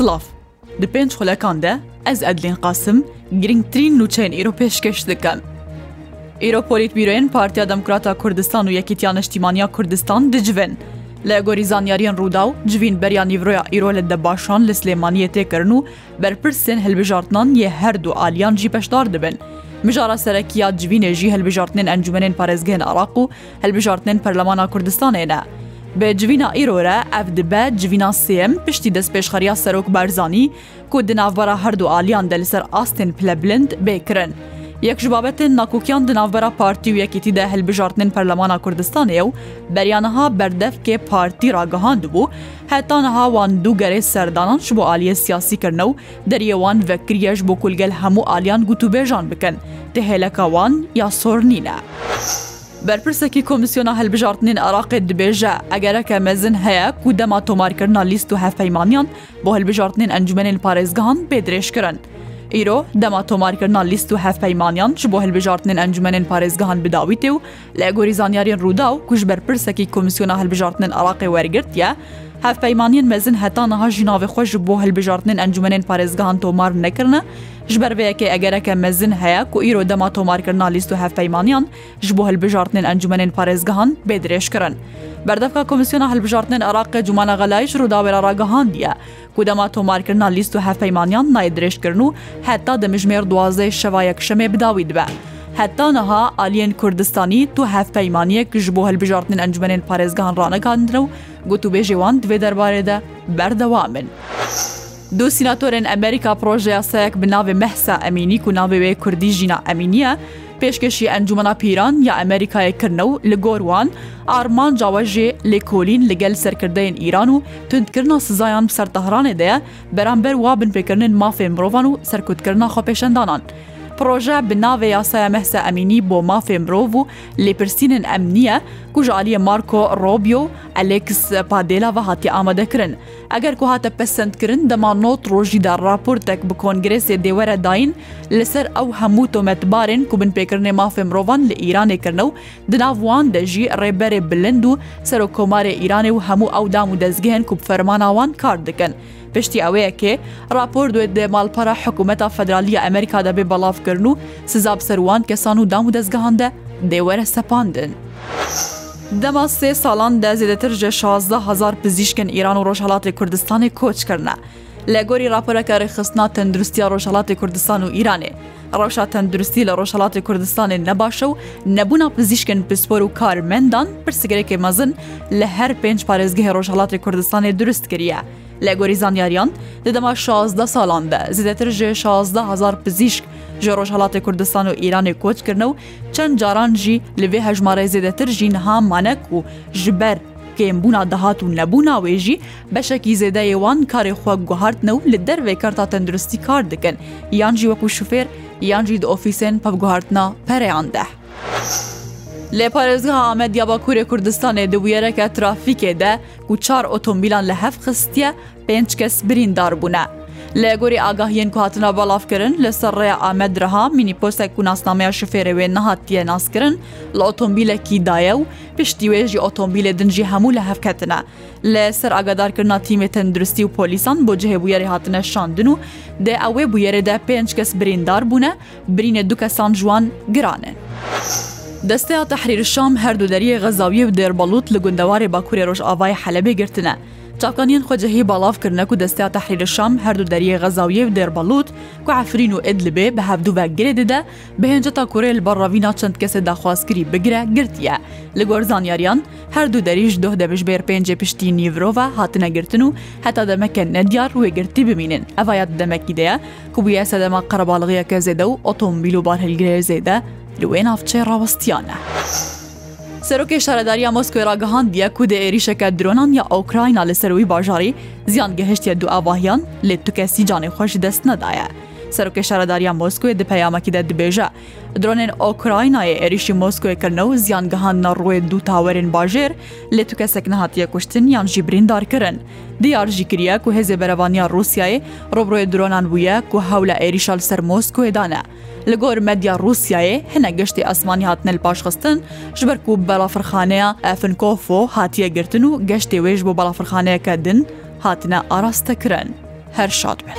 Silav Di pênc xulekan de ez edlên qasim girngtirîn nûçeyên îro pêşkeş dikim. Îro Polîtbîroyên Partiya Demokrata Kurdistan û Yekîtiya Neştîmaniya Kurdistan dicivin. Li gorî zanyariyên Rûda û civîn beriya nîvroya îrolê de başan li Slêmaniye têkirin û berpirsên hilbijartinan yê her du aliyan jî peşdar dibin. mijara serekiya civînê jî hilbijartinên encûmenên parêzgehên Araq û hilbijartinên Perlemana Kurdistanê ne. Bi civîna îro re ev dibe civîna sêm piştî dest pêşxeriya serok Berzanî ku di navbera her du aliyan de li ser astên pilebilind bêkirin. Yek ji babetên nakûkiyan di navbera partî û yekîtî de hilbijartinin Perlemana Kurdistanê ew, beryaniha berdevkê partî ragihand bû, heta niha wan du gerê serdanan ji bo aliyê siyasî kirine û deriyê wan vekiriye ji bo kulgel hemû aliyan gotûbêjan bikin. Tihêleka wan ya sornîne. بەرپرسێکی کۆمیسیۆنا هەلبژارتنین عراقی دبێژە ئەگەرەکە مەزن هەیە و دەما تۆمارکردنا لیست و هەفەیمانیان بۆ هەلبژارتنین ئەنجومێنین پارێزگەان پێدرێشکردن. ئیرۆ دەما تۆمارکردنا لیست و هەف پەیمانیان ji بۆ هەلبژارتنین ئەنجومێنین پارێزگەهان بداویتێ و لە گۆری زانیاریین ڕوودا و کوژ بەرپرسێکی کمیسیۆنا هەلبژارتنین عراقی وەرگرتە، هەفپەیمانین مەزن هەتا نەها ژناوی خۆش بۆ هەلبژارتنین ئەنجومێنین پارێزگەهان تۆمار نەکردە، ji berveyekê egereke mezin heye ku îro dema tomarkirina lîst û hevpeymaniyan ji bo hilbijartinên encummenên parêzgehan bêdirêş kirin. بەردەفکە کمیسیۆنا هەلبژارتنێن عراقی جومانە غەلایش ڕووداوێرە ڕاگەهاندیە کودەما تۆمارکردنا لیست و هەفەیمانیان نای درێژکردن و هەتا دەمژمێر دوازەی شەوایەک شەمێ بداوی دبە. هەتانەها ئالین کوردستانی تو هەفپەیمانیەک ژ بۆ هەلبژارتن ئەنجمنێن پارێزگان ڕانەکاندرە و گوتوبێژێوان دوێ دەربارێدا بەردەوامن. دو سیناتۆرن ئەمریکا پرۆژەیە سەیەک بناوێ مەحسا ئەمینی و ناوێ کوردی ژینا ئەمینیە، پێشکەشی ئەنجومنا پیران یا ئەمریکایەکردنە و لە گۆروان ئارمان جاوەژێ لێکۆلین لەگەل سەرکردەیەن ئیران و تندکردنا سزایان سەرتەهرانێ دەیە بەرامبەر وا بنپێکردن مافێ مرۆڤان و سەرکوتکردنا خۆپێشەندانان. پرۆژە بناوێ یاسایە مەسە ئەمینی بۆ مافێ مرۆڤ و لێپرسینن ئەم نییە کوژعالیە مارکۆ ڕۆبیۆ ئەلێکس پادێلا و هاتی ئامادەکردن. ئەگەر کو هاتە پەسەندکردن دەما نۆت ڕۆژیدا راپۆرتێک ب کۆنگرێسێ دێوەرە داین لەسەر ئەو هەموو تۆمەتبارن کو بنپێکردنێ مافێ مرۆڤان لە ئیرانێکردن و دناوان دەژی ڕێبەرێ بلند و سەر و کۆمارێ ئیرانێ و هەموو ئەو دام و دەستگەهن کوب فەرماناوان کار دەکەن. پشتی ئەوەیە کێ راپۆر دوێت دێ ماڵپەرە حکوومەتە فەدرالیە ئەمریکا دەبێ بەڵافکردن و سزاب سەروان کەسان و دام و دەستگەهاندە دێوەرە سەپاندن. دەما سێ ساڵان دەزیدەتر ژە 16هزار پزیشکن ئیران و ڕۆژهڵاتی کوردستانی کۆچکردە. لە گۆری راپۆرەکاری خستنا تەندروستیا ڕۆژهڵاتی کوردستان و ئیرانێ. ڕەوشا تەندروستی لە ڕۆژهڵاتی کوردستانی نەباشە و نەبوونا پزیشکن پسپۆر و کارمەندان پرسگرێکی مەزن لە هەر پێنج پارێزگەهی ڕۆژهڵاتی کوردستانی دروست کردە. لە گۆری زانیاریان دەدەما 16 ساڵان بە زیدەتر ژێ 16هزار پزیشک ژە ڕۆژهڵاتی کوردستان و ئیرانی کۆچکردن و چەند جاران ژی لەوێ هەژمارە زیدەتر ژینها مانەک و ژبەر کێمبوونا دەهات و نەبوونا وێژی بەشێکی زێدایێوان کارێ خۆ گوهارتنە و لە دەروێ کارتا تەندروستی کار دکەن یانجی وەکو شوفێر یانجی دۆفیسێن پەبگوهارتنا پەرەیان دە. لێپارێزگا ئامەد یا باکوورێ کوردستانێ دەبویێرەکە ترافیکێ دە و چار ئۆتۆمبیلان لە هەف خستیە پێنج کەس بریندار بوونە. لە گۆری ئاگاهیان کوهاتنا بەڵافکردن لەسەر ڕێ ئامەدرەها مینی پۆستێک و ناسنامەیە شفێرەوێ نەهاتیە ناسکردن لە ئۆتۆمبیلێکی دایە و پشتی وێژی ئۆتۆمبیلە دنجی هەموو لە هەفکەتنە لە سەر ئاگادارکردنا تیمێ تەندروستی و پۆلیسان بۆ جهێ بویێری هاتنە شاندن و دێ ئەوێ بویێرەدا پێنج کەس بریندار بوونە برینە دوو کەسان جوان گرانن. دەستەیە تەحریر شام هەردوو دەریە غەزاویە و دێربەڵوت لە گوندەواری باکووری ڕۆژ ئاوای حەلەبێ گرتنە. چاکانیان خۆجههی باڵافکردنەک و دەستیا تەحریر شام هەردوو دەریە غەزاویە و دێربەڵوت کو عفرین و ئەدلبێ بە هەفتوو بەگرێ دەدا بەهێنجە تا کوڕێ لە بەڕاوینا چەند کەسە داخوازکری بگرە گرتیە لە گۆرزانیاریان هەردوو دەریش دۆ دەبش بێر پێنجێ پشتی نیڤۆڤە هاتنەگرتن و هەتا دەمەکە نەدیار وێگرتی ببینن ئەڤایەت دەمەکی دەیە کوبیە سەدەما قەرەباڵغیەکە زێدە و ئۆتۆمبیل و بارهلگرێ زێدە لەوێ ناافچێ ڕاوەستیانە. سەرۆکی شارەداریا مۆسکۆی ڕگەهاندیە کودە ئێریشەکە درۆنان یا ئۆکراینا لەسەروی باژاری زیان گەهشتە دو ئاواهیان لێ توکەسی جانێ خۆش دەست نەدایە. سەرۆکی شارەداریان مۆسکوێ دپەیامەکیدا دبێژە درۆنێن ئۆکراینایە ئێریشی مۆسکوێکردنە و زیانگەهانە ڕوێ دوو تاوەرێن باژێر لێ تو کەسێک نەهاتیە کوشتن یان ژی بریندارکردن دیارژی کریە و هێزێ بەرەوانیان رووسایە ڕۆبڕۆی درۆنان بووە و هەولە ئێریشال سەر مۆسکوێدانە لە گۆر مەدیا رووسایە هەنە گەشتی ئەسمانی هاتنە پاشخستن ژبەر و بەلافرخانەیە ئەفنکۆفۆ هاتیە گرتن و گەشتی وێژ بۆ بەلافرخانەیەکە دن هاتنە ئاراستەکردن هەر شاد بن.